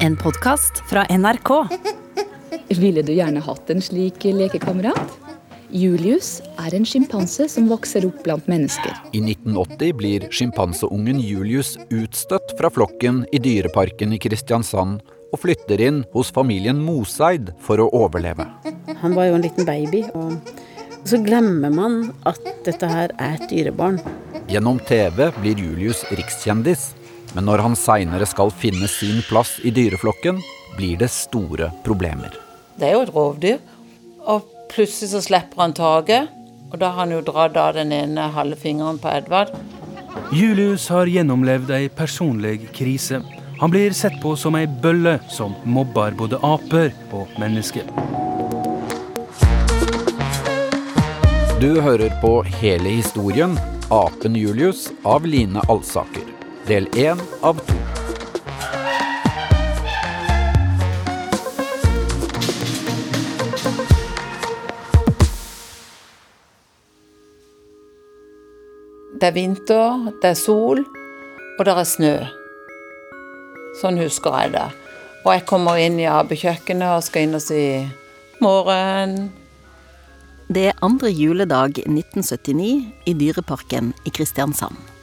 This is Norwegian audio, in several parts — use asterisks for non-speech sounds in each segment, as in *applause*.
En podkast fra NRK. Ville du gjerne hatt en slik lekekamerat? Julius er en sjimpanse som vokser opp blant mennesker. I 1980 blir sjimpanseungen Julius utstøtt fra flokken i Dyreparken i Kristiansand og flytter inn hos familien Moseid for å overleve. Han var jo en liten baby, og så glemmer man at dette her er et dyrebarn. Gjennom TV blir Julius rikskjendis, men når han seinere skal finne sin plass i dyreflokken, blir det store problemer. Det er jo et rovdyr. Og plutselig så slipper han taket, og da har han jo dratt av den ene halve fingeren på Edvard. Julius har gjennomlevd ei personlig krise. Han blir sett på som ei bølle som mobber både aper og mennesker. Du hører på hele historien 'Apen Julius' av Line Alsaker. Del én av to. Det er vinter, det er sol, og det er snø. Sånn husker jeg det. Og jeg kommer inn i abbekjøkkenet og skal inn og si morgen. Det er andre juledag 1979 i Dyreparken i Kristiansand.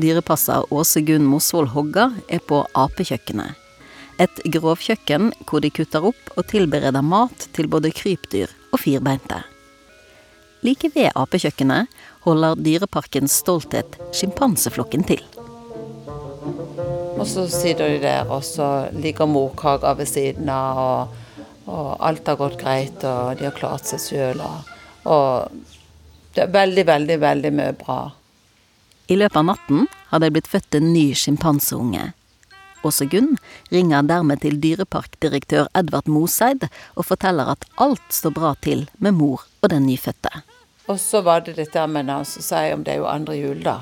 Dyrepasser Åse Gunn Mosvold Hogga er på apekjøkkenet. Et grovkjøkken hvor de kutter opp og tilbereder mat til både krypdyr og firbeinte. Like ved apekjøkkenet holder Dyreparkens stolthet sjimpanseflokken til. Og så sitter de der, og så ligger morkaka ved siden av, og, og, alt har gått greit, og de har klart seg sjøl. Og, og det er veldig, veldig, veldig mye bra. I løpet av natten har det blitt født en ny sjimpanseunge. Åse Gunn ringer dermed til dyreparkdirektør Edvard Moseid og forteller at alt står bra til med mor og den nyfødte. Og så var det dette med sa jeg om det er jo andre jul, da.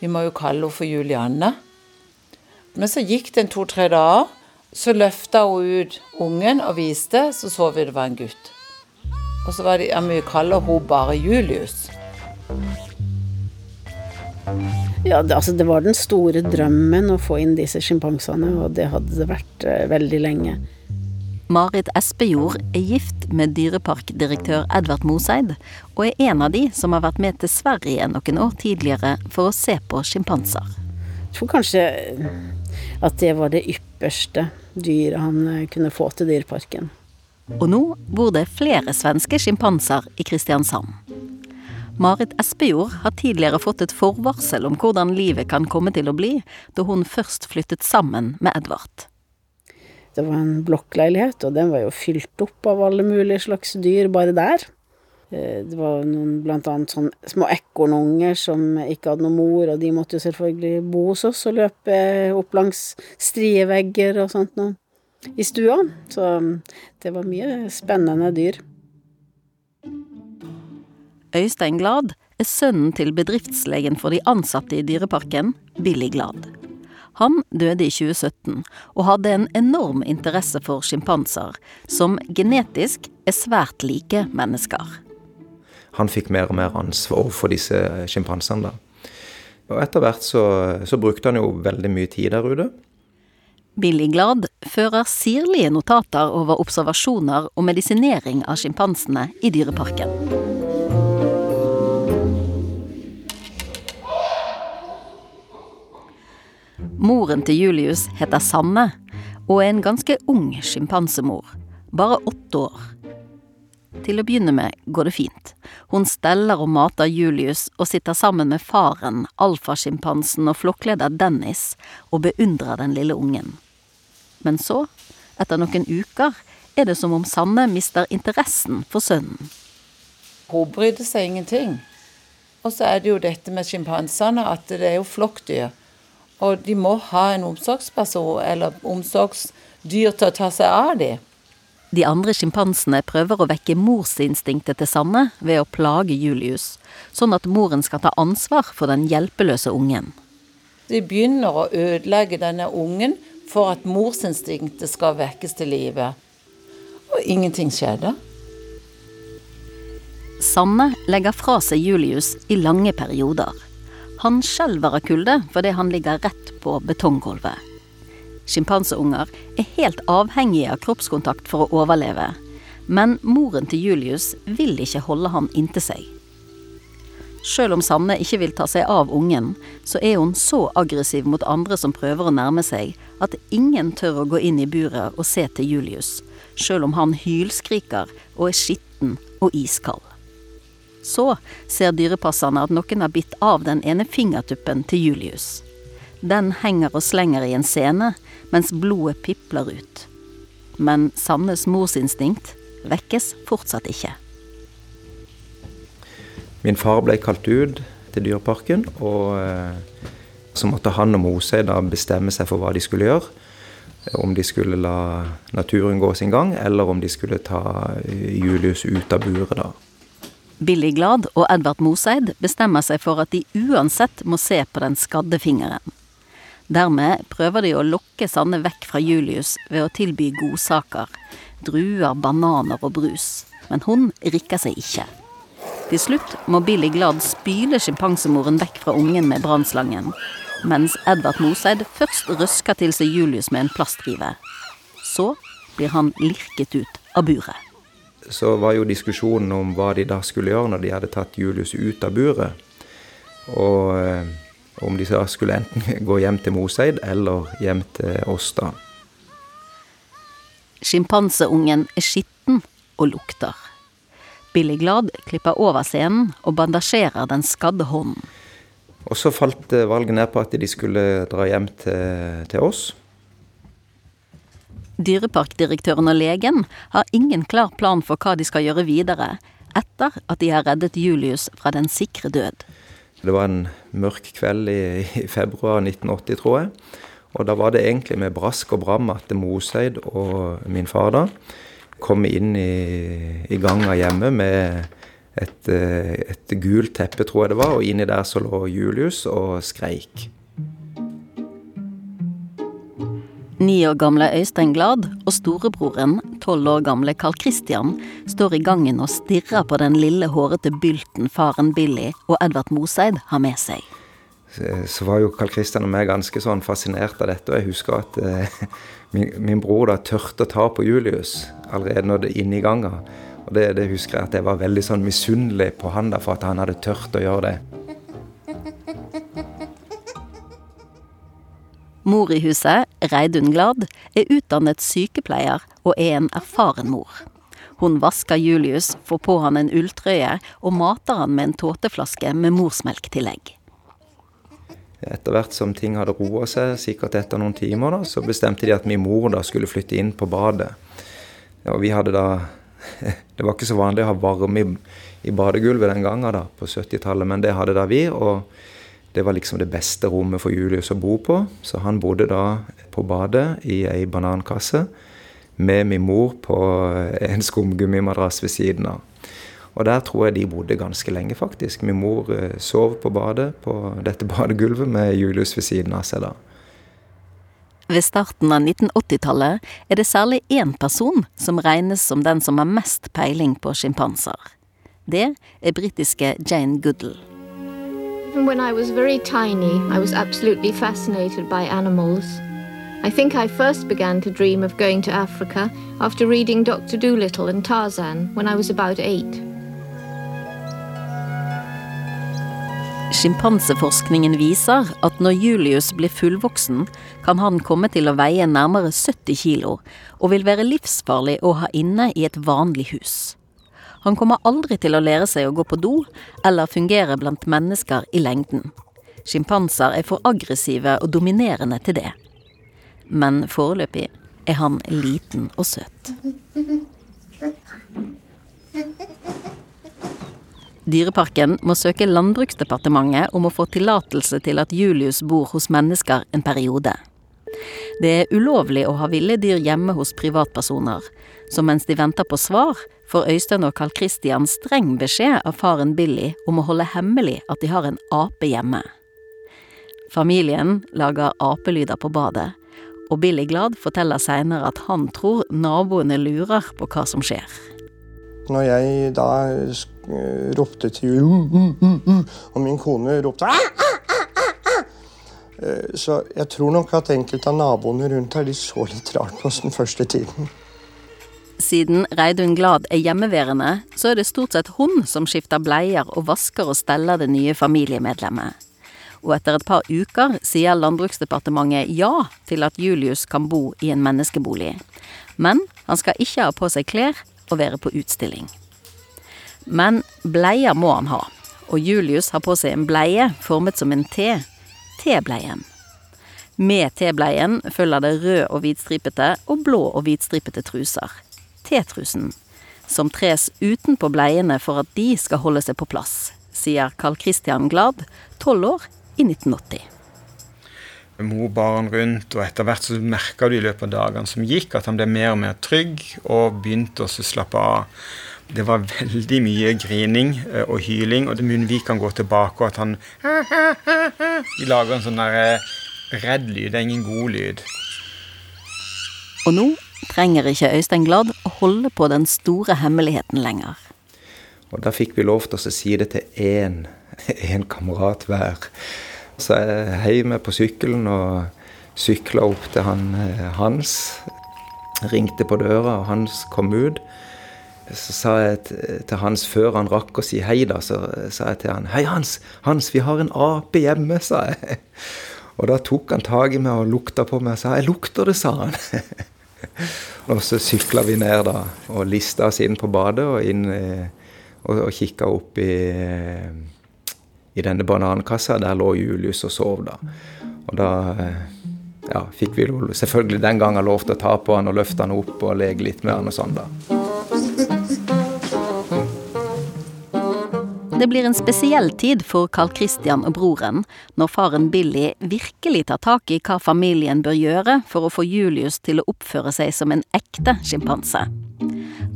Vi må jo kalle henne for Julianne. Men så gikk det en to-tre dager. Så løfta hun ut ungen og viste, så så vi det var en gutt. Og så var det, ja, vi kaller hun bare Julius. Ja, det, altså det var den store drømmen å få inn disse sjimpansene, og det hadde det vært eh, veldig lenge. Marit Espejord er gift med dyreparkdirektør Edvard Moseid, og er en av de som har vært med til Sverige noen år tidligere for å se på sjimpanser. Jeg tror kanskje at det var det ypperste dyret han eh, kunne få til Dyreparken. Og nå bor det flere svenske sjimpanser i Kristiansand. Marit Espejord har tidligere fått et forvarsel om hvordan livet kan komme til å bli, da hun først flyttet sammen med Edvard. Det var en blokkleilighet, og den var jo fylt opp av alle mulige slags dyr bare der. Eh, det var noen blant annet sånne små ekornunger som ikke hadde noen mor, og de måtte jo selvfølgelig bo hos oss og løpe opp langs strie vegger og sånt noe i stua. Så det var mye spennende dyr. Øystein Glad er sønnen til bedriftslegen for de ansatte i Dyreparken, Billy Glad. Han døde i 2017 og hadde en enorm interesse for sjimpanser, som genetisk er svært like mennesker. Han fikk mer og mer ansvar overfor disse sjimpansene. Og etter hvert så, så brukte han jo veldig mye tid der ute. Billy Glad fører sirlige notater over observasjoner og medisinering av sjimpansene i Dyreparken. Moren til Julius heter Sanne, og er en ganske ung sjimpansemor, bare åtte år. Til å begynne med går det fint. Hun steller og mater Julius og sitter sammen med faren, alfasjimpansen og flokkleder Dennis, og beundrer den lille ungen. Men så, etter noen uker, er det som om Sanne mister interessen for sønnen. Hun brydde seg ingenting. Og så er det jo dette med sjimpansene, at det er jo flokkdyr. Og de må ha en omsorgsperson eller omsorgsdyr til å ta seg av dem. De andre sjimpansene prøver å vekke morsinstinktet til Sanne ved å plage Julius, sånn at moren skal ta ansvar for den hjelpeløse ungen. De begynner å ødelegge denne ungen for at morsinstinktet skal vekkes til live. Og ingenting skjedde. Sanne legger fra seg Julius i lange perioder. Han skjelver av kulde fordi han ligger rett på betonggulvet. Sjimpanseunger er helt avhengige av kroppskontakt for å overleve, men moren til Julius vil ikke holde han inntil seg. Sjøl om Sanne ikke vil ta seg av ungen, så er hun så aggressiv mot andre som prøver å nærme seg, at ingen tør å gå inn i buret og se til Julius, sjøl om han hylskriker og er skitten og iskald. Så ser dyrepasserne at noen har bitt av den ene fingertuppen til Julius. Den henger og slenger i en scene, mens blodet pipler ut. Men Sannes morsinstinkt vekkes fortsatt ikke. Min far ble kalt ut til Dyreparken, og eh, så måtte han og Mosøy da bestemme seg for hva de skulle gjøre. Om de skulle la naturen gå sin gang, eller om de skulle ta Julius ut av buret da. Billy Glad og Edvard Moseid bestemmer seg for at de uansett må se på den skadde fingeren. Dermed prøver de å lokke Sanne vekk fra Julius ved å tilby godsaker. Druer, bananer og brus. Men hun rikker seg ikke. Til slutt må Billy Glad spyle sjimpansemoren vekk fra ungen med brannslangen, mens Edvard Moseid først røsker til seg Julius med en plastrive. Så blir han lirket ut av buret. Så var jo diskusjonen om hva de da skulle gjøre når de hadde tatt Julius ut av buret. Og eh, om de da skulle enten *laughs* gå hjem til Moseid eller hjem til oss, da. Sjimpanseungen er skitten og lukter. Billy Glad klipper over scenen og bandasjerer den skadde hånden. Og så falt valget ned på at de skulle dra hjem til, til oss. Dyreparkdirektøren og legen har ingen klar plan for hva de skal gjøre videre, etter at de har reddet Julius fra den sikre død. Det var en mørk kveld i, i februar 1980, tror jeg. Og da var det egentlig med brask og bram at Moseid og min far da kom inn i, i ganga hjemme med et, eh, et gult teppe, tror jeg det var, og inni der så lå Julius og skreik. Ni år gamle Øystein Glad og storebroren, tolv år gamle Carl Christian, står i gangen og stirrer på den lille, hårete bylten faren Billy og Edvard Moseid har med seg. Så var jo Carl Christian og meg ganske sånn fascinert av dette, og jeg husker at eh, min, min, bror da tørte å ta på Julius allerede når det inne i ganga. Og det, det, husker jeg at jeg var veldig sånn misunnelig på han da, for at han hadde tørt å gjøre det. Mor i huset, Reidun Glad, er utdannet sykepleier og er en erfaren mor. Hun vasker Julius, får på han en ulltrøye og mater han med en tåteflaske med morsmelktillegg. Etter hvert som ting hadde roa seg, sikkert etter noen timer, da, så bestemte de at min mor da skulle flytte inn på badet. Og vi hadde da *laughs* Det var ikke så vanlig å ha varme i, badegulvet den gangen da, på 70-tallet, men det hadde da vi. og det var liksom det beste rommet for Julius å bo på, så han bodde da på badet i ei banankasse med min mor på en skumgummimadrass ved siden av. Og der tror jeg de bodde ganske lenge, faktisk. Min mor eh, sov på badet på dette *laughs* badegulvet med Julius ved siden av seg da. Ved starten av 1980-tallet er det særlig én person som regnes som den som har mest peiling på sjimpanser. Det er britiske Jane Goodall. Even when I was very tiny, I was absolutely fascinated by animals. I think I first began to dream of going to Africa after reading Dr. Dolittle and Tarzan when I was about eight. Sjimpanseforskningen viser at når Julius blir fullvoksen, kan han komme til å veie nærmere 70 kilo, og vil være livsfarlig å ha inne i et vanlig hus. Han kommer aldri til å lære seg å gå på do eller fungere blant mennesker i lengden. Sjimpanser er for aggressive og dominerende til det. Men foreløpig er han liten og søt. Dyreparken må søke Landbruksdepartementet om å få tillatelse til at Julius bor hos mennesker en periode. Det er ulovlig å ha ville dyr hjemme hos privatpersoner, så mens de venter på svar, får Øystein og Carl Christian streng beskjed av faren Billy om å holde hemmelig at de har en ape hjemme. Familien lager apelyder på badet, og Billy Glad forteller seinere at han tror naboene lurer på hva som skjer. Når jeg da ropte til og min kone ropte Eh, så jeg tror nok at enkelte av naboene rundt her de så litt rart på oss den første tiden. Siden Reidun Glad er hjemmeværende, så er det stort sett hun som skifter bleier og vasker og steller det nye familiemedlemmet. Og etter et par uker sier Landbruksdepartementet ja til at Julius kan bo i en menneskebolig. Men han skal ikke ha på seg klær og være på utstilling. Men bleier må han ha, og Julius har på seg en bleie formet som en T. T-bleien. Med T-bleien følger det rød og hvitstripete og blå og hvitstripete truser. T-trusen, som tres utenpå bleiene for at de skal holde seg på plass, sier Carl Christian Glad, tolv år, i 1980. Mor barn rundt, og etter hvert så merka du i løpet av dagene som gikk, at han ble mer og mer trygg og begynte å slappe av. Det var veldig mye grining eh, og hyling, og det munnvik kan gå tilbake, og at han De lager en sånn der eh, redd lyd. Det er ingen god lyd. Og nå trenger ikke Øystein Glad å holde på den store hemmeligheten lenger. Og da fikk vi lov til å si det til én, én kamerat hver. Så jeg heiv meg på sykkelen og sykla opp til han Hans. Ringte på døra, og Hans kom ut. Så sa jeg til Hans, før han rakk å si hei, da, så sa jeg til han Hei, Hans! Hans, vi har en ape hjemme, sa jeg. Og da tok han tak i meg og lukta på meg og sa Jeg lukter det, sa han. *laughs* og så sykla vi ned da, og lista oss inn på badet og, inn, og, og kikka opp i, i denne banankassa. Der lå Julius og sov, da. Og da ja, fikk vi selvfølgelig den gangen lov til å ta på han og løfte han opp og leke litt med han og sånn, da. Det blir en spesiell tid for Carl Christian og broren når faren Billy virkelig tar tak i hva familien bør gjøre for å få Julius til å oppføre seg som en ekte sjimpanse.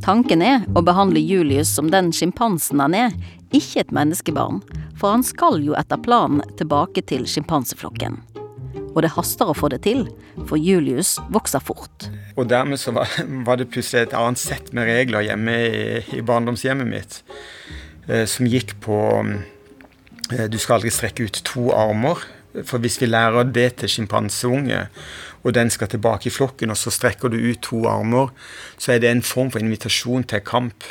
Tanken er å behandle Julius som den sjimpansen han er, ikke et menneskebarn, for han skal jo etter planen tilbake til sjimpanseflokken. Og det haster å få det til, for Julius vokser fort. Og dermed var, var det plutselig et annet sett med regler hjemme i, i barndomshjemmet mitt. Eh, som gikk på eh, Du skal aldri strekke ut to armer. For hvis vi lærer det til sjimpanseunge, og den skal tilbake i flokken, og så strekker du ut to armer, så er det en form for invitasjon til kamp.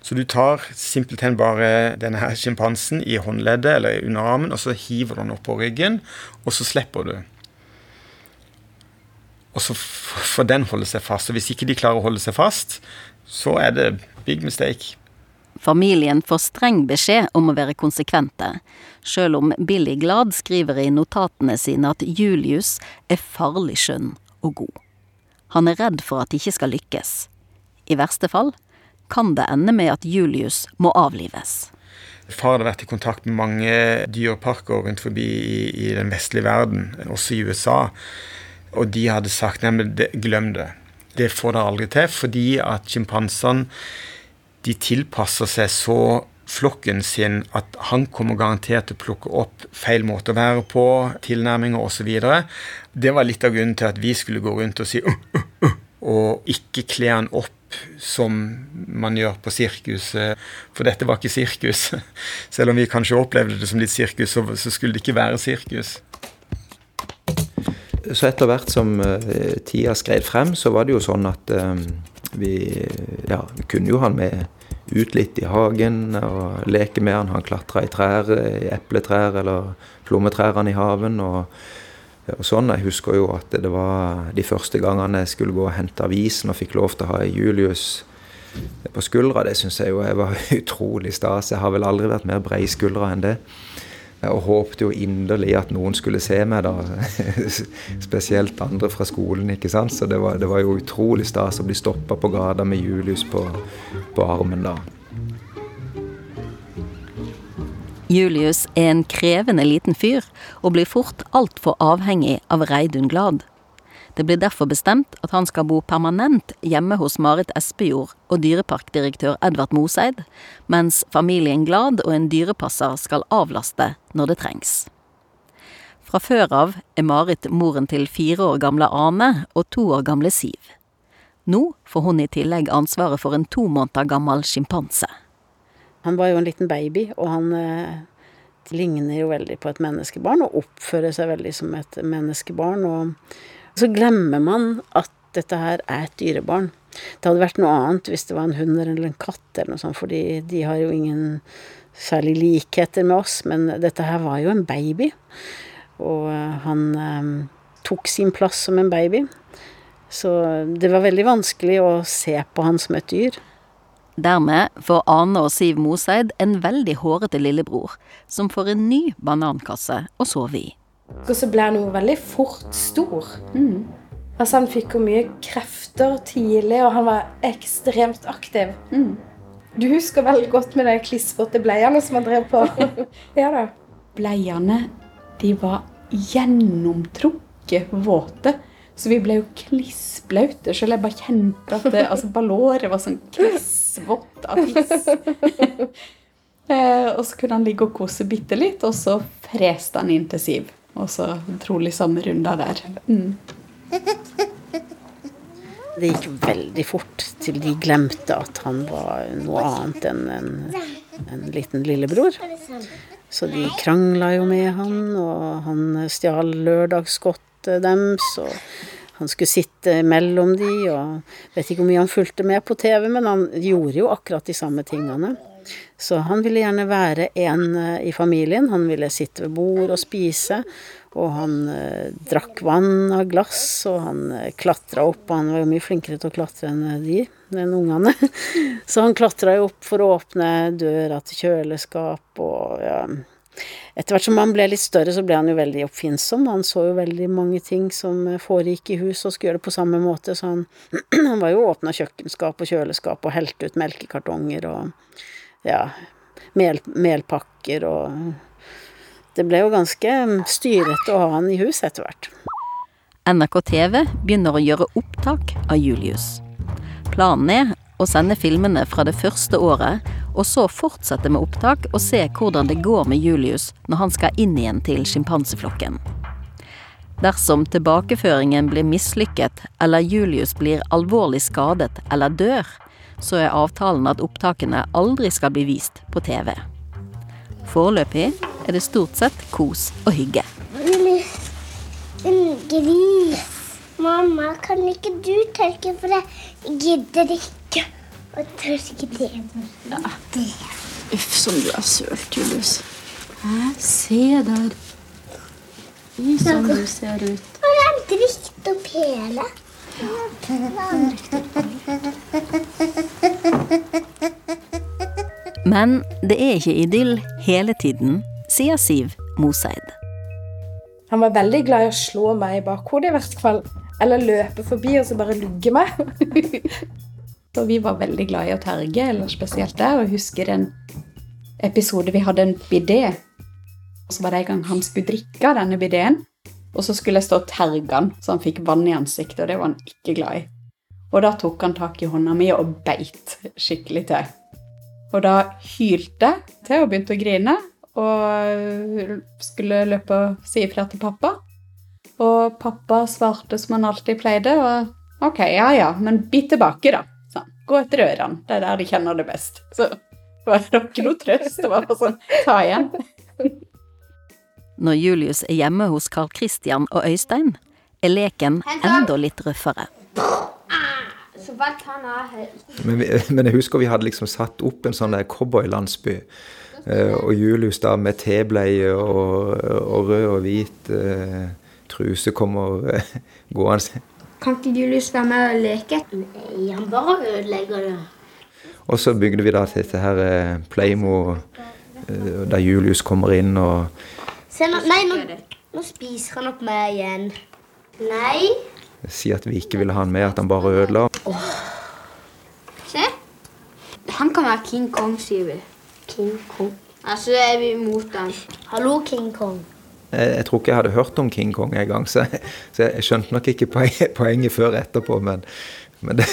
Så du tar simpelthen bare denne her sjimpansen i håndleddet eller under armen, og så hiver du den opp på ryggen, og så slipper du. Og så får den holde seg fast. Og hvis ikke de klarer å holde seg fast, så er det big mistake. Familien får streng beskjed om å være konsekvente, sjøl om Billy Glad skriver i notatene sine at Julius er farlig skjønn og god. Han er redd for at det ikke skal lykkes. I verste fall kan det ende med at Julius må avlives. Far hadde vært i kontakt med mange dyreparker rundt forbi i, i den vestlige verden, også i USA, og de hadde sagt nei, men glem det. Det får dere aldri til, fordi at sjimpansene de tilpasser seg så flokken sin at han kommer garantert til å plukke opp feil måte å være på, tilnærminger osv. Det var litt av grunnen til at vi skulle gå rundt og si uh, uh, uh, og ikke kle han opp som man gjør på sirkuset. For dette var ikke sirkus. *laughs* Selv om vi kanskje opplevde det som litt sirkus, så, skulle det ikke være sirkus. Så etter hvert som uh, tida skred frem, så var det jo sånn at um, vi, ja, kunne jo ha han med ut litt i hagen og leke med han. Han klatra i trær, i epletrær eller plommetrærne i haven. Og, og, sånn. Jeg husker jo at det var de første gangene jeg skulle gå og hente avisen og fikk lov til å ha Julius på skuldra. Det syns jeg jo jeg var *laughs* utrolig stas. Jeg har vel aldri vært mer breiskuldra enn det. Og håpte jo inderlig at noen skulle se meg, da. *laughs* Spesielt andre fra skolen. ikke sant? Så det var, det var jo utrolig stas å bli stoppa på gata med Julius på, på armen da. Julius er en krevende liten fyr, og blir fort altfor avhengig av Reidun Glad. Det blir derfor bestemt at han skal bo permanent hjemme hos Marit Espejord og dyreparkdirektør Edvard Moseid, mens familien Glad og en dyrepasser skal avlaste når det trengs. Fra før av er Marit moren til fire år gamle Ane og to år gamle Siv. Nå får hun i tillegg ansvaret for en to måneder gammel sjimpanse. Han var jo en liten baby, og han eh, ligner jo veldig på et menneskebarn og oppfører seg veldig som et menneskebarn. Og så glemmer man at dette her er et dyrebarn. Det hadde vært noe annet hvis det var en hund eller en katt eller noe sånt, fordi de har jo ingen særlig likheter med oss, men dette her var jo en baby. Og eh, han eh, tok sin plass som en baby. Så det var veldig vanskelig å se på han som et dyr. Dermed får Ane og Siv Moseid en veldig hårete lillebror, som får en ny banankasse å sove i. Og så ble han jo veldig fort stor. Mm. Altså Han fikk jo mye krefter tidlig, og han var ekstremt aktiv. Mm. Du husker veldig godt med de klissvåte bleiene som han drev på. *laughs* ja da. Bleiene, de var gjennomtrukket våte. Så vi ble jo klissblaute. Selv jeg bare kjente at det, altså, ballåret var sånn klissvått av tiss. *laughs* eh, og så kunne han ligge og kose bitte litt, og så freste han inn til Siv. Og så trolig samme runda der. Mm. Det gikk veldig fort til de glemte at han var noe annet enn en, en liten lillebror. Så de krangla jo med han, og han stjal lørdagsgodtet deres. Og han skulle sitte mellom de, og vet ikke hvor mye han fulgte med på TV, men han gjorde jo akkurat de samme tingene. Så han ville gjerne være en eh, i familien. Han ville sitte ved bord og spise. Og han eh, drakk vann av glass, og han eh, klatra opp. Og han var jo mye flinkere til å klatre enn de, enn ungene. *laughs* Så han klatra jo opp for å åpne døra til kjøleskap og ja. Etter hvert som han ble litt større, så ble han jo veldig oppfinnsom. Han så jo veldig mange ting som eh, foregikk i huset, og skulle gjøre det på samme måte. Så han, *clears throat* han var jo åpna kjøkkenskap og kjøleskap og helte ut melkekartonger og ja, mel, melpakker og det ble jo ganske styrete å ha han i hus etter hvert. NRK TV begynner å gjøre opptak av Julius. Planen er å sende filmene fra det første året, og så fortsette med opptak og se hvordan det går med Julius når han skal inn igjen til sjimpanseflokken. Dersom tilbakeføringen blir mislykket eller Julius blir alvorlig skadet eller dør, så er avtalen at opptakene aldri skal bli vist på TV. Foreløpig er det stort sett kos og hygge. En gris. Mamma, kan ikke du tørke, for jeg gidder ikke å tørke det. Ja. Uff, som du er sølt, Julius. Hæ? Se der. Fy, sånn du ser ut. Har drikt opp hele? Men det er ikke idyll hele tiden, sier Siv Moseid. Han var veldig glad i å slå meg i bakhodet, i hvert fall. Eller løpe forbi og så bare lugge meg. *laughs* og vi var veldig glad i å terge, eller spesielt der. Og jeg husker en episode vi hadde en bidé. Og så var det en gang han skulle drikke av denne bideen. Og så skulle jeg stå og terge han, så han fikk vann i ansiktet, og det var han ikke glad i. Og da tok han tak i hånda mi og beit skikkelig til. Og da hylte jeg til og begynte å grine. Og skulle løpe og si ifra til pappa. Og pappa svarte som han alltid pleide. Og OK, ja ja, men bit tilbake, da. Gå etter ørene. Det er der de kjenner det best. Så det var ikke noe trøst. Det var på sånn Ta igjen. Når Julius er hjemme hos Carl Christian og Øystein, er leken enda litt røffere. Men, vi, men, jeg husker vi hadde liksom satt opp en sånn cowboylandsby. Eh, og Julius da med tebleie og, og, rød og hvit eh, truse kommer eh, gående. Kan ikke Julius være med og leke? Nei, han bare ødelegger det. Og så bygde vi da til dette her eh, Playmo, eh, der Julius kommer inn og Se, nå, Nei, nå, nå spiser han opp meg igjen. Nei si at vi ikke ville ha han med, at han bare ødela. Oh. Se. Han kan være King Kong, sier vi. King Kong. Altså er vi imot han. Hallo, King Kong. Jeg, jeg, tror ikke jeg hadde hørt om King Kong engang, så, så jeg skjønte nok ikke poenget, *laughs* poenget før etterpå, men, men det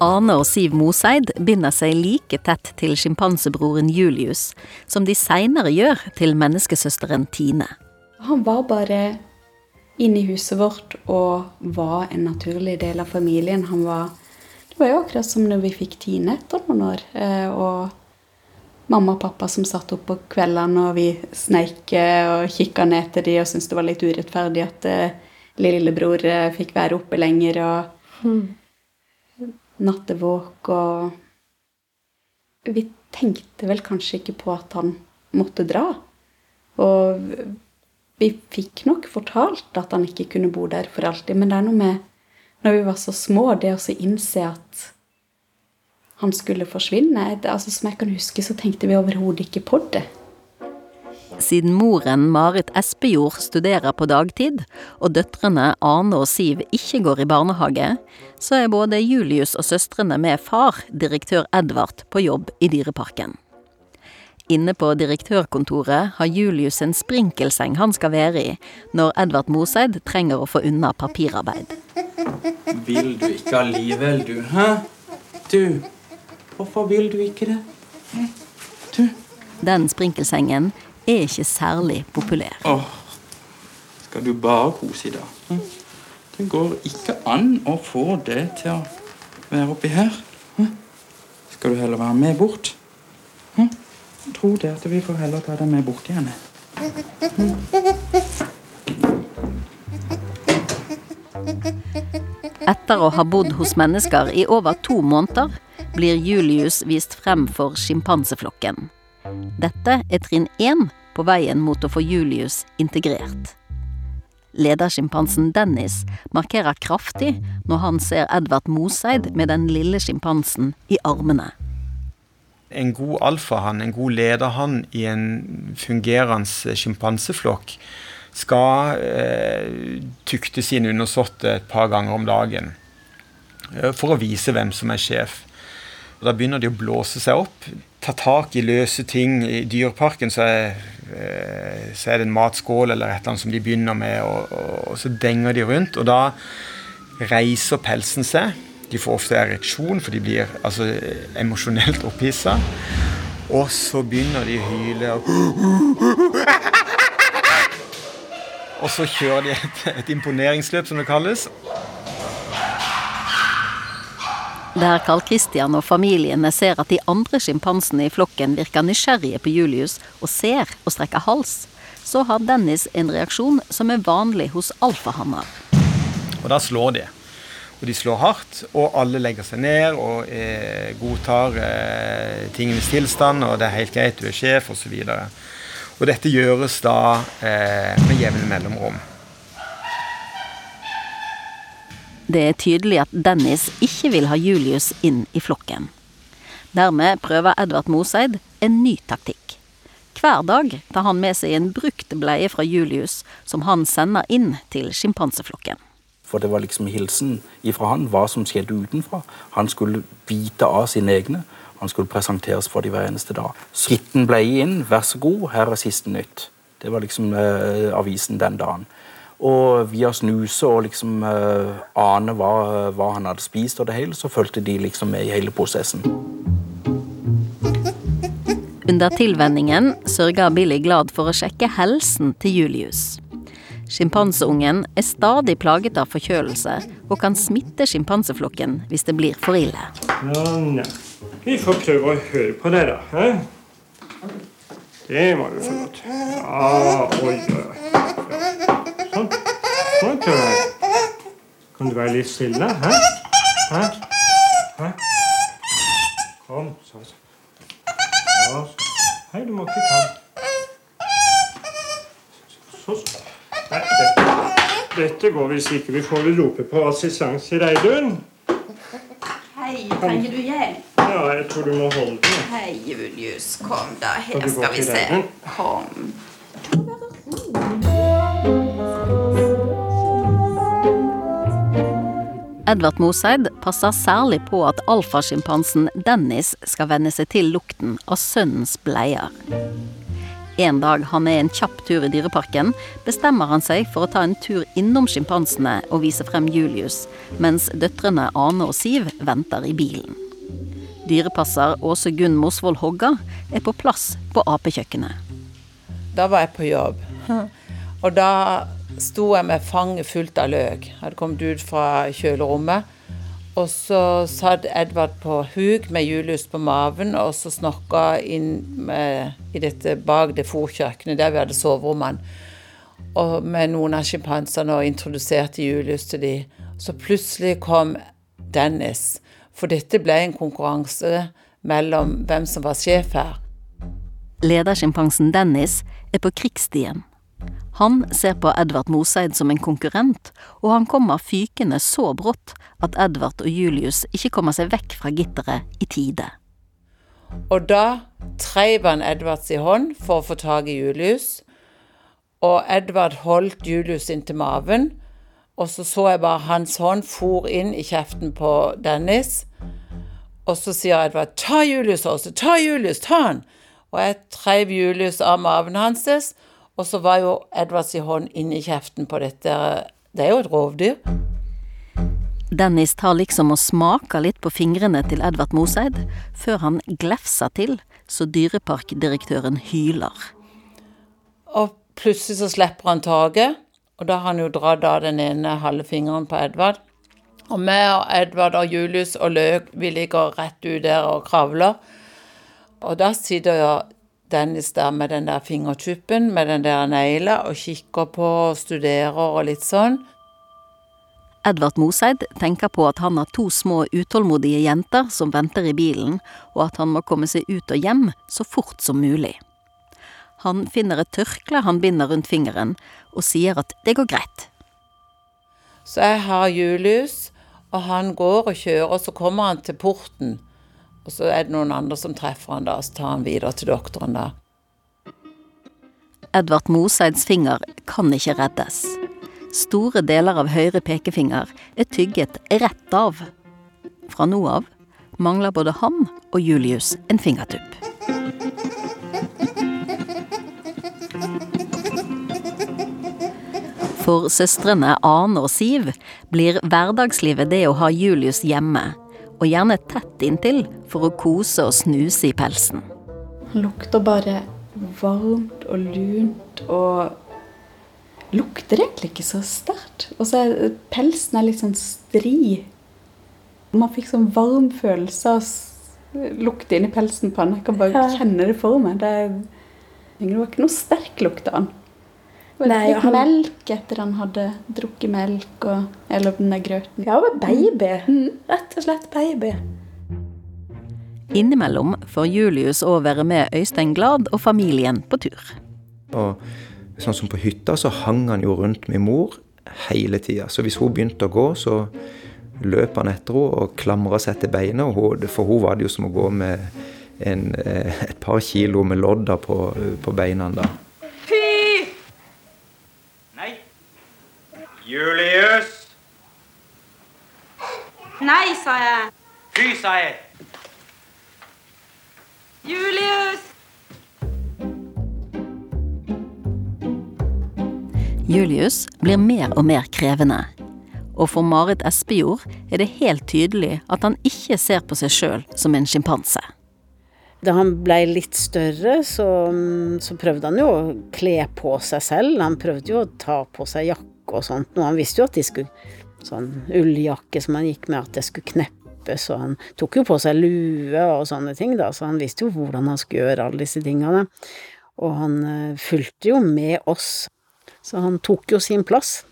Ane og Siv Moseid binder seg like tett til sjimpansebroren Julius som de seinere gjør til menneskesøsteren Tine. Han var bare inne i huset vårt og var en naturlig del av familien. Han var var jo akkurat som når vi fikk Tine etter noen år. eh, Og mamma og pappa som satt opp på kveldene, og vi sneik eh, og kikka ned til de og syntes det var litt urettferdig at eh, lillebror fikk være oppe lenger og nattevåk og Vi tenkte vel kanskje ikke på at han måtte dra. Og vi fikk nok fortalt at han ikke kunne bo der for alltid, men det er noe med når vi var så små, det å innse at han skulle forsvinne det, altså Som jeg kan huske, så tenkte vi overhodet ikke på det. Siden moren Marit Espejord studerer på dagtid, og døtrene Arne og Siv ikke går i barnehage, så er både Julius og søstrene med far, direktør Edvard, på jobb i Dyreparken. Inne på direktørkontoret har Julius en sprinkelseng han skal være i når Edvard Moseid trenger å få unna papirarbeid. Vil du ikke allikevel, du? Hæ? Du, hvorfor vil du ikke det? Den sprinkelsengen er ikke særlig populær. Åh, skal du bare kose i dag? Hm? Det går ikke an å få det til å være oppi her. Hm? Skal du heller være med bort? Hm? Tror det at vi får heller ta deg med bort igjen. Etter å ha bodd hos mennesker i over to måneder, blir Julius vist frem for sjimpanseflokken. Dette er trinn én på veien mot å få Julius integrert. Ledersjimpansen Dennis markerer kraftig når han ser Edvard Moseid med den lille sjimpansen i armene. En god alfahann, en god lederhann i en fungerende sjimpanseflokk, skal eh, tukte sine undersåtte et par ganger om dagen. eh, For å vise hvem som er sjef. Og da begynner de å blåse seg opp. Ta tak i løse ting. I dyreparken så er, eh, så er det en matskål eller et eller annet som de begynner med, og, og, og så denger de rundt. Og da reiser pelsen seg. De får ofte ereksjon, for de blir altså, emosjonelt opphissa. Og så begynner de å hyle. Og, *laughs* og så kjører de et, et imponeringsløp, som det kalles. Der Carl Christian og familiene ser at de andre sjimpansene i flokken virker nysgjerrige på Julius og ser og strekker hals, så har Dennis en reaksjon som er vanlig hos alfahanner. Og da slår de. Og de slår hardt, og alle legger seg ned og eh, godtar eh, tingenes tilstand, og det er helt greit, du er sjef, osv. Og, og dette gjøres da eh, med jevne mellomrom. Det er tydelig at Dennis ikke vil ha Julius inn i flokken. Dermed prøver Edvard Moseid en ny taktikk. Hver dag tar han med seg en brukt bleie fra Julius, som han sender inn til sjimpanseflokken. For det var liksom hilsen ifra han, hva som skjedde utenfra. Han skulle vite av sine egne. Han skulle presenteres for de hver eneste dag. Skitten bleie inn, vær så god, her er siste nytt. Det var liksom eh, avisen den dagen. Og via snuse og liksom eh, ane hva, hva han hadde spist og det hele, så fulgte de liksom med i hele prosessen. Under tilvenningen sørger Billy glad for å sjekke helsen til Julius. Sjimpanseungen er stadig plaget av forkjølelse og kan smitte sjimpanseflokken hvis det blir for ille. Ja, ja. Vi får prøve å høre på deg, da. Hæ? Det var jo for godt. Ja, oi, oi. Ja. Sånn. Sånn, jeg. Kan du være litt stille? Hæ? Hæ? Hæ? Kom, så. så. Ja, så. Hei, du må ikke ta den. Så, så. Nei, dette, dette går hvis ikke. Vi får rope på assistanse, Reidun. Hei, trenger du hjelp? Ja, jeg tror du må holde den. Hei, Julius. Kom, da. Her skal vi se. Kom. Edvard Moseid passer særlig på at alfasjimpansen Dennis skal venne seg til lukten av sønnens bleier. En dag han er en kjapp tur i dyreparken, bestemmer han seg for å ta en tur innom sjimpansene og vise frem Julius, mens døtrene Ane og Siv venter i bilen. Dyrepasser Åse Gunn Mosvold Hogga er på plass på apekjøkkenet. Da var jeg på jobb. Og da sto jeg med fanget fullt av løk. Jeg hadde kommet ut fra kjølerommet. Og så satt Edvard på huk med Julius på maven, og så snorka inn med, i dette bak det fòrkjøkkenet der vi hadde soverommene. Og med noen av sjimpansene og introduserte Julius til de. Så plutselig kom Dennis. For dette ble en konkurranse mellom hvem som var sjef her. Ledersjimpansen Dennis er på krigsstien. Han ser på Edvard Moseid som en konkurrent, og han kommer fykende så brått at Edvard og Julius ikke kommer seg vekk fra gitteret i tide. Og da treiv han Edvards i hånd for å få tak i Julius, og Edvard holdt Julius inntil maven, og så så jeg bare hans hånd for inn i kjeften på Dennis, og så sier Edvard 'ta Julius også, ta Julius, ta han', og jeg treiv Julius av maven hans, og så var jo Edvards hånd inni kjeften på dette Det er jo et rovdyr. Dennis tar liksom og smaker litt på fingrene til Edvard Moseid, før han glefser til så dyreparkdirektøren hyler. Og plutselig så slipper han taket, og da har han jo dratt av den ene halve fingeren på Edvard. Og vi og Edvard og Julius og Løk, vi ligger rett ut der og kravler. Og da sitter jo Dennis der med den der fingertuppen, med den der negla, og kikker på og studerer og litt sånn. Edvard Moseid tenker på at han har to små utålmodige jenter som venter i bilen, og at han må komme seg ut og hjem så fort som mulig. Han finner et tørkle han binder rundt fingeren, og sier at det går greit. Så jeg har Julius, og han går og kjører, og så kommer han til porten. Og så er det noen andre som treffer han da, og så tar han videre til doktoren da. Edvard Moseids finger kan ikke reddes. Store deler av høyre pekefinger er tygget rett av. Fra nå av mangler både han og Julius en fingertupp. For søstrene Ane og Siv blir hverdagslivet det å ha Julius hjemme, og gjerne tett inntil for å kose og snuse i pelsen. Han lukter bare varmt og lunt og lukter egentlig ikke så sterkt. Og så er pelsen er litt sånn stri. Man fikk sånn varm følelse av lukt inni pelsen på han. Jeg kan bare ja. kjenne det for meg. Det, det var ikke noe sterk lukt av han. Nei, han... melk etter han hadde drukket melk og, eller den der grøten. Ja, baby. Mm. Rett og slett baby. Innimellom får Julius òg være med Øystein Glad og familien på tur. Og sånn som på hytta, så hang han jo rundt min mor hele tida. Så hvis hun begynte å gå, så løp han etter henne og klamra seg til beina. For hun var det jo som å gå med en, eh, et par kilo med lodder på, på beina. da. Julius! Nei, sa jeg. Fy, sa jeg. Julius! Julius blir mer og mer krevende. Og for Marit Espejord er det helt tydelig at han ikke ser på seg sjøl som en sjimpanse. Da han blei litt større, så, så, prøvde han jo å kle på seg selv. Han prøvde jo å ta på seg jakke og sånt. Og han visste jo at de skulle Sånn ulljakke som han gikk med, at det skulle kneppes, og han tok jo på seg lue og sånne ting, da, så han visste jo hvordan han skulle gjøre alle disse tingene. Og han uh, fulgte jo med oss, så han tok jo sin plass.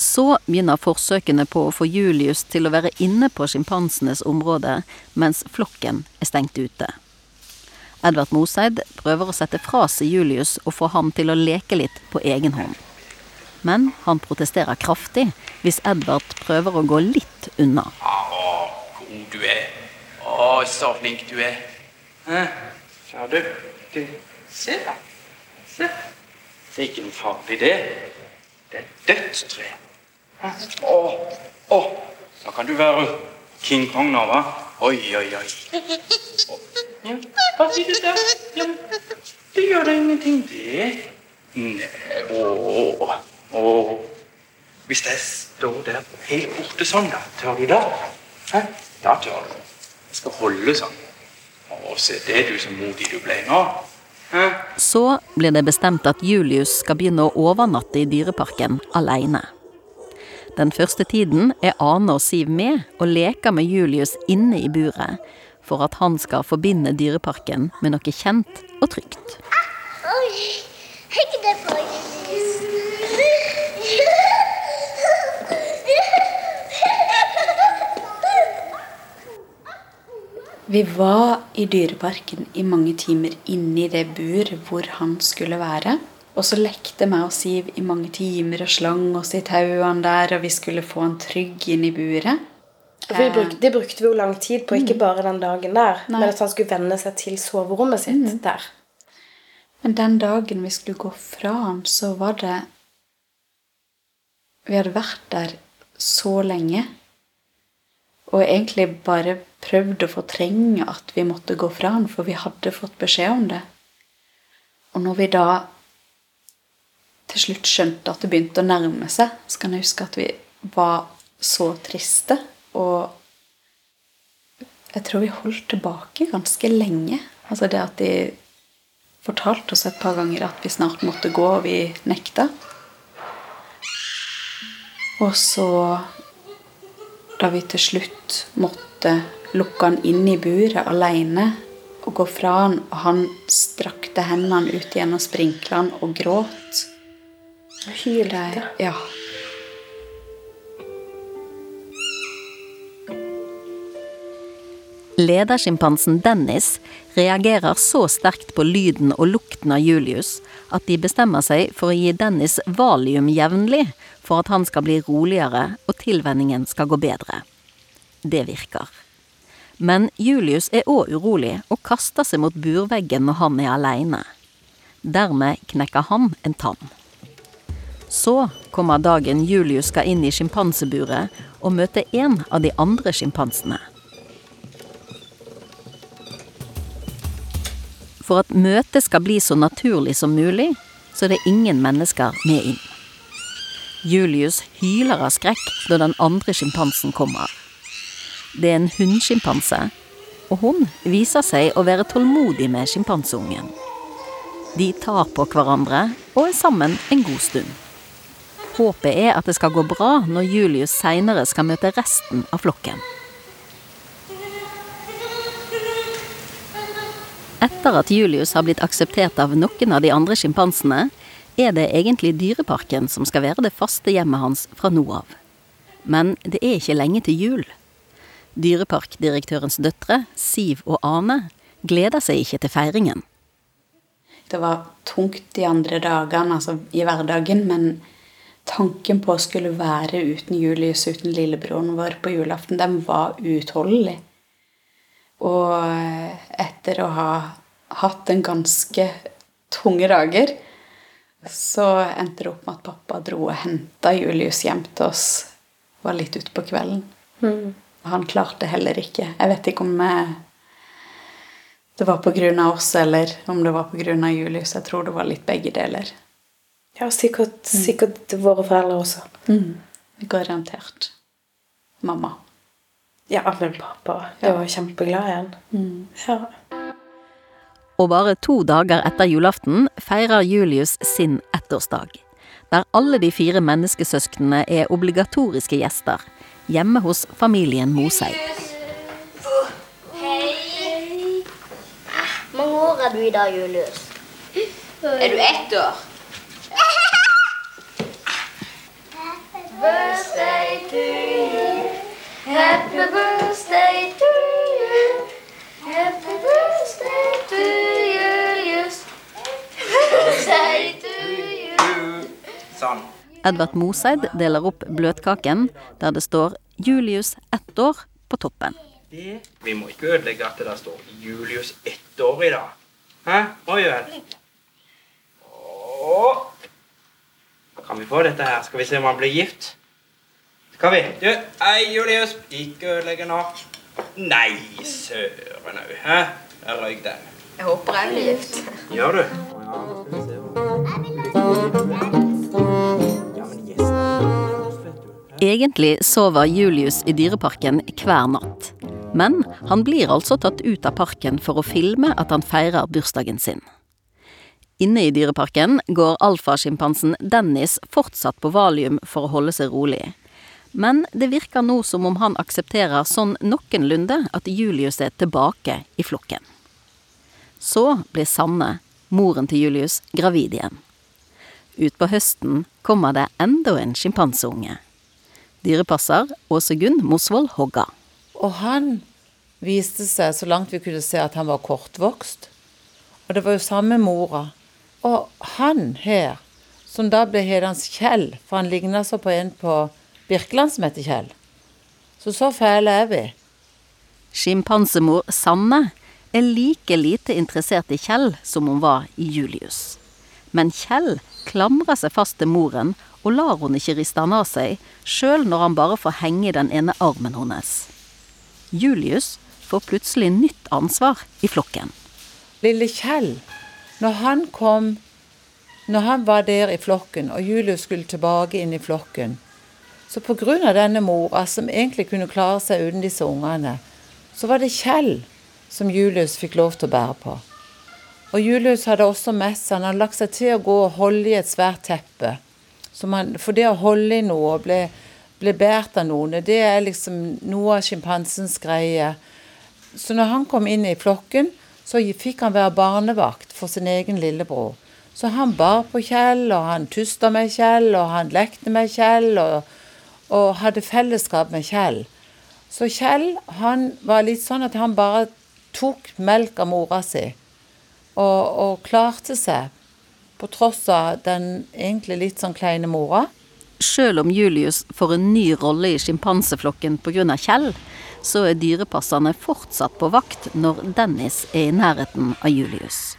Så begynner forsøkene på å få Julius til å være inne på sjimpansenes område, mens flokken er stengt ute. Edvard Moseid prøver å sette fra seg Julius og få ham til å leke litt på egen hånd men han protesterer kraftig hvis Edvard prøver å gå litt unna. Å, god du er. Å, så flink du er. Hæ? Ja, du. du. Se, da. Se. Det er ikke noe farlig, det. Det er dødstre. Å, å. Da kan du være King Kong nå, hva? Oi, oi, oi. Ja, bare si det der. Ja, det gjør da ingenting, det. Nei, å, å. hvis jeg står der helt borte sånn, da, tør du da? Hæ? Da tør du. Jeg skal holde sånn. Å, se det du så modig du ble nå. Så blir det bestemt at Julius skal begynne å overnatte i dyreparken aleine. Den første tiden er Ane og Siv med og leker med Julius inne i buret, for at han skal forbinde dyreparken med noe kjent og trygt. Oi, ikke det Vi var i dyreparken i mange timer inne i det bur hvor han skulle være. Og så lekte meg og Siv i mange timer og slang oss i tauene der, og vi skulle få han trygg inn i buret. Vi bruk, det brukte vi jo lang tid på, ikke Mm. bare den dagen der, Nei. men at han skulle venne seg til soverommet sitt der. Men den dagen vi skulle gå fra han, så var det Vi hadde vært der så lenge. Og egentlig bare prøvd å fortrenge at vi måtte gå fra han, for vi hadde fått beskjed om det. Og når vi da til slutt skjønte at det begynte å nærme seg, så kan jeg huske at vi var så triste. Og jeg tror vi holdt tilbake ganske lenge. Altså det at de fortalte oss et par ganger at vi snart måtte gå, og vi nekta. Og så, da vi til slutt måtte lukke han inn i buret alene og gå fra han, og han strakte hendene ut gjennom sprinklene og gråt Hylte. Ja. Ledersjimpansen Dennis reagerer så sterkt på lyden og lukten av Julius at de bestemmer seg for å gi Dennis valium jevnlig for at han skal bli roligere og tilvenningen skal gå bedre. Det virker. Men Julius er òg urolig og kaster seg mot burveggen når han er aleine. Dermed knekker han en tann. Så kommer dagen Julius skal inn i sjimpanseburet og møte en av de andre sjimpansene. For at møtet skal bli så naturlig som mulig, så er det ingen mennesker med inn. Julius hyler av skrekk da den andre sjimpansen kommer. Det er en hunnsjimpanse, og hun viser seg å være tålmodig med sjimpanseungen. De tar på hverandre og er sammen en god stund. Håpet er at det skal gå bra når Julius seinere skal møte resten av flokken. Etter at Julius har blitt akseptert av noen av de andre sjimpansene, er det egentlig Dyreparken som skal være det faste hjemmet hans fra nå av. Men det er ikke lenge til jul. Dyreparkdirektørens døtre, Siv og Ane, gleder seg ikke til feiringen. Det var tungt de andre dagene, altså i hverdagen, men tanken på å skulle være uten Julius, uten lillebroren vår på julaften, den var uutholdelig. Og etter å ha hatt en ganske tunge dager, så endte det opp med at pappa dro og henta Julius hjem til oss. Var litt utpå kvelden. Mm. Han klarte heller ikke. Jeg vet ikke om eh, det var på av oss, eller om det var på av Julius. Jeg tror det var litt begge deler. Ja, sikkert, sikkert våre foreldre også. Mm. Garantert. Mamma. Ja, men pappa jeg var kjempeglad i han. Mm. Ja. Og bare to dager etter julaften feirer Julius sin ettårsdag. Der alle de fire menneskesøsknene er obligatoriske gjester. Hjemme hos familien Moseid. Hei. Mange år er du i dag, Julius? Er du ett år? Birthday to you. Happy birthday to you. Happy birthday to Julius. Birthday to you. Sånn. Edvard Moseid deler opp bløtkaken der det står 'Julius ett år' på toppen. Vi må ikke ødelegge at det der står Julius ett år i dag. Hæ? Oi vel. Kan vi få dette her? Skal vi se om han blir gift? Skal vi? Du, hei, Julius. Ikke ødelegge nå. Nei, søren òg. Hæ? Der røyk den. Jeg håper jeg blir gift. Gjør du? Egentlig sover Julius i dyreparken hver natt. Men han blir altså tatt ut av parken for å filme at han feirer bursdagen sin. Inne i dyreparken går alfasjimpansen Dennis fortsatt på valium for å holde seg rolig. Men det virker nå som om han aksepterer sånn noenlunde at Julius er tilbake i flokken. Så blir Sanne, moren til Julius, gravid igjen. Utpå høsten kommer det enda en sjimpanseunge. Dyrepasser Åse-Gunn Mosvold Hogga. Og han viste seg, så langt vi kunne se, at han var kortvokst. Og det var jo samme mora. Og han her, som da ble hedens Kjell, for han ligna så på en på Birkeland som heter Kjell. Så så fæle er vi. Sjimpansemor Sanne er like lite interessert i Kjell som hun var i Julius. Men Kjell klamrer seg fast til moren og lar hun ikke riste han av seg, sjøl når han bare får henge i den ene armen hennes. Julius får plutselig nytt ansvar i flokken. Lille Kjell, når han kom Når han var der i flokken, og Julius skulle tilbake inn i flokken, så av denne mora, som egentlig kunne klare seg uten disse ungene, så var det Kjell som Julius fikk lov til å bære på. Og Julius hadde også med seg Han hadde lagt seg til å gå og holde i et svært teppe. Han, for det å holde i noe og bli, bli båret av noen, det er liksom noe av sjimpansens greie. Så når han kom inn i flokken, så fikk han være barnevakt for sin egen lillebror. Så han bar på Kjell, og han tusta med Kjell, og han lekte med Kjell, og, og hadde fellesskap med Kjell. Så Kjell han var litt sånn at han bare tok melk av mora si, og, og klarte seg, på tross av den egentlig litt sånn kleine mora. Sjøl om Julius får en ny rolle i sjimpanseflokken pga. Kjell, så er dyrepasserne fortsatt på vakt når Dennis er i nærheten av Julius.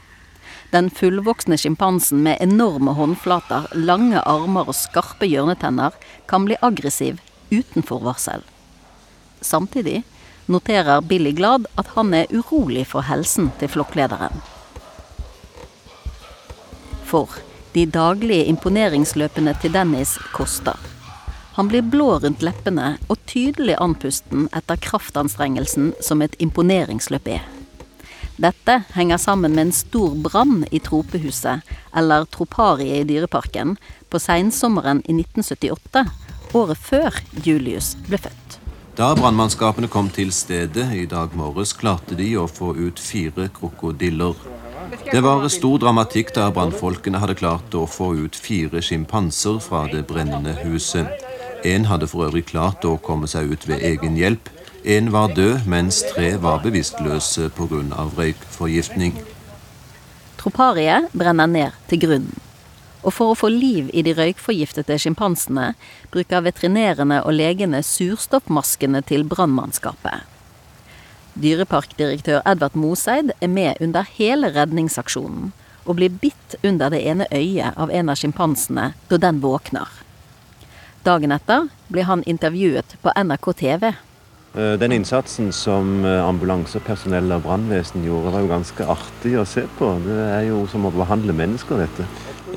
Den fullvoksne sjimpansen med enorme håndflater, lange armer og skarpe hjørnetenner kan bli aggressiv uten forvarsel. Samtidig noterer Billy Glad at han er urolig for helsen til flokklederen. For de daglige imponeringsløpene til Dennis koster. Han blir blå rundt leppene og tydelig andpusten etter kraftanstrengelsen som et imponeringsløp er. Dette henger sammen med en stor brann i tropehuset, eller tropariet i Dyreparken, på seinsommeren i 1978, året før Julius ble født. Da brannmannskapene kom til stedet i dag morges, klarte de å få ut fire krokodiller. Det var stor dramatikk da brannfolkene hadde klart å få ut fire sjimpanser fra det brennende huset. En hadde for øvrig klart å komme seg ut ved egen hjelp. En var død, mens tre var bevisstløse pga. røykforgiftning. Tropariet brenner ned til grunnen. Og for å få liv i de røykforgiftede sjimpansene, bruker veterinærene og legene surstoffmaskene til brannmannskapet. Dyreparkdirektør Edvard Moseid er med under hele redningsaksjonen, og blir bitt under det ene øyet av en av sjimpansene da den våkner. Dagen etter blir han intervjuet på NRK TV. Eh, den innsatsen som eh, ambulansepersonell og brannvesen gjorde, var jo ganske artig å se på. Det er jo som å behandle mennesker, dette.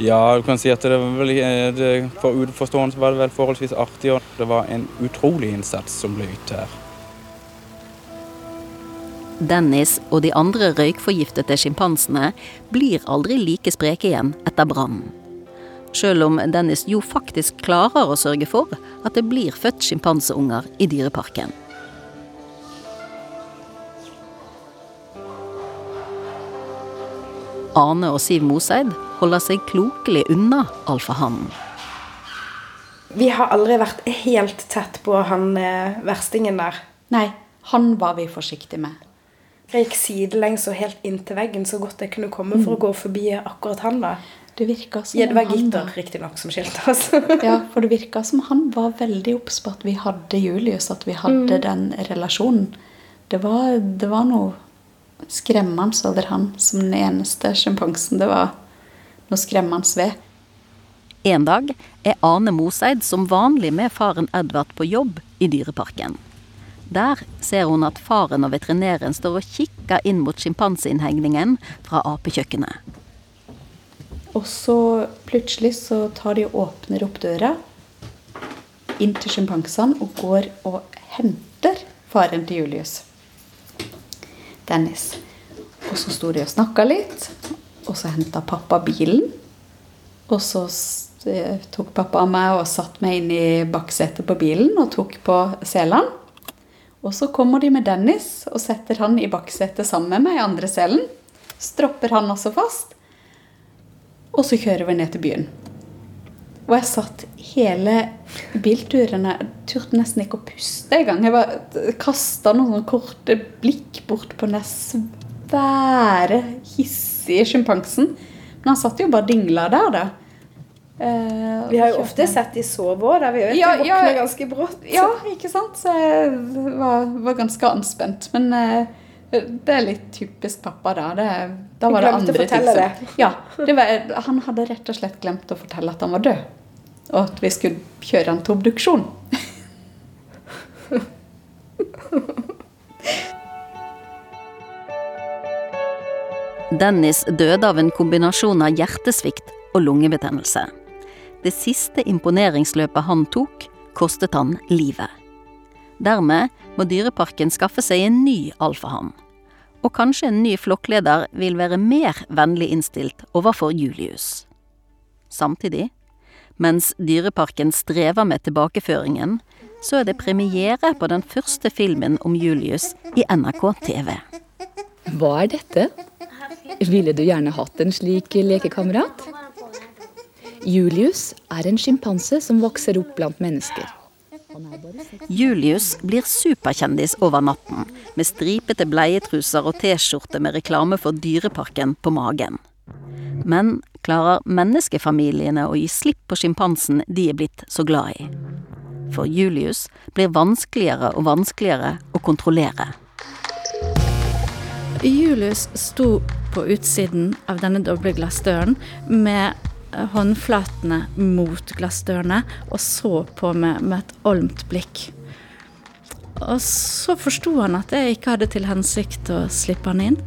Ja, du kan si at det vel, eh, det, for utenforstående var det vel forholdsvis artig. og Det var en utrolig innsats som ble ytt her. Dennis og de andre røykforgiftede sjimpansene blir aldri like spreke igjen etter brannen. Sjøl om Dennis jo faktisk klarer å sørge for at det blir født sjimpanseunger i dyreparken. Ane og Siv Moseid holder seg klokelig unna alfahannen. Vi har aldri vært helt tett på han eh, verstingen der. Nei, han var vi forsiktige med. Jeg gikk sidelengs og helt inntil veggen så godt jeg kunne komme for å gå forbi akkurat han. da. Det virka som ja, det var gitter, riktignok, som skilte oss. *laughs* ja, for det virka som han var veldig obs på at vi hadde Julius, at vi hadde Mm. den relasjonen. Det var, det var noe skremmende over han som den eneste sjimpansen det var noe skremmende ved. En dag er Ane Moseid som vanlig med faren Edvard på jobb i Dyreparken. Der ser hun at faren og veterinæren står og kikker inn mot sjimpanseinnhegningen fra apekjøkkenet. Og så plutselig så tar de og åpner opp døra inn til sjimpansene og går og henter faren til Julius. Dennis. Og så sto de og snakka litt, og så henta pappa bilen. Og så tok pappa meg og satt meg inn i baksetet på bilen og tok på selene. Og så kommer de med Dennis og setter han i baksetet sammen med meg i andre selen. Stropper han også fast. Og så kjører vi ned til byen. Og jeg satt hele bilturen Jeg turte nesten ikke å puste engang. Jeg kasta noen korte blikk bort på den svære, hissige sjimpansen. Men han satt jo bare dingla der, da. Uh, vi har jo ofte sett de sove òg, der vi vet ja, de våkner ja, ganske brått. Ja, ikke sant. Så jeg var, var ganske anspent. Men uh, det er litt typisk pappa, da. Det, da var det andre ting som. Ja, var, Han hadde rett og slett glemt å fortelle at han var død. Og at vi skulle kjøre han til obduksjon. Dennis døde av en kombinasjon av hjertesvikt og lungebetennelse. Det siste imponeringsløpet han tok, kostet han livet. Dermed må Dyreparken skaffe seg en ny alfahann. Og kanskje en ny flokkleder vil være mer vennlig innstilt overfor Julius. Samtidig, mens Dyreparken strever med tilbakeføringen, så er det premiere på den første filmen om Julius i NRK TV. Hva er dette? Ville du gjerne hatt en slik lekekamerat? Julius er en sjimpanse som vokser opp blant mennesker. Julius blir superkjendis over natten, med stripete bleietruser og T-skjorte med reklame for Dyreparken på magen. Men klarer menneskefamiliene å gi slipp på sjimpansen de er blitt så glad i? For Julius blir vanskeligere og vanskeligere å kontrollere. Julius sto på utsiden av denne doble glassdøren med håndflatene mot glassdørene og så på meg med et olmt blikk. Og så forsto han at jeg ikke hadde til hensikt å slippe han inn,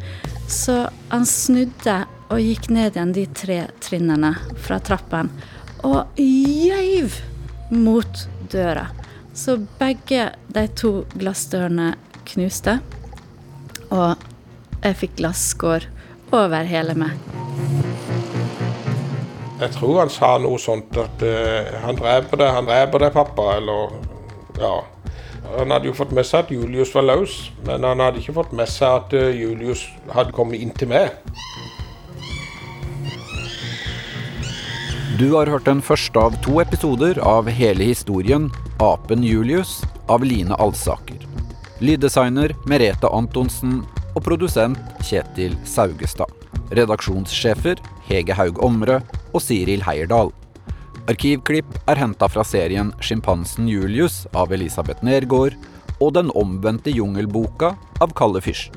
så han snudde og gikk ned igjen de tre trinnene fra trappen og gøyv mot døra. Så begge de to glassdørene knuste, og jeg fikk glasskår over hele meg. Jeg tror han sa noe sånt at uh, han dreper deg, han dreper deg, pappa, eller ja. Han hadde jo fått med seg at Julius var løs, men han hadde ikke fått med seg at uh, Julius hadde kommet inn til meg. Du har hørt den første av to episoder av hele historien 'Apen Julius' av Line Alsaker. Lyddesigner Merete Antonsen og produsent Kjetil Saugestad. Redaksjonssjefer Hege Haug Omre og Siril Heierdal. Arkivklipp er henta fra serien 'Sjimpansen Julius' av Elisabeth Nergård og 'Den omvendte jungelboka' av Kalle Fyrst.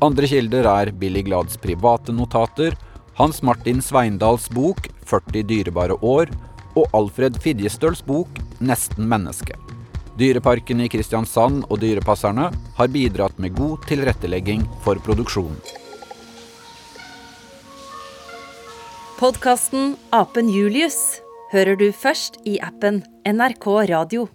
Andre kilder er Billy Glads private notater, Hans Martin Sveindals bok '40 dyrebare år' og Alfred Fidjestøls bok 'Nesten menneske'. Dyreparken i Kristiansand og Dyrepasserne har bidratt med god tilrettelegging for produksjonen. Podkasten Apen Julius hører du først i appen NRK Radio.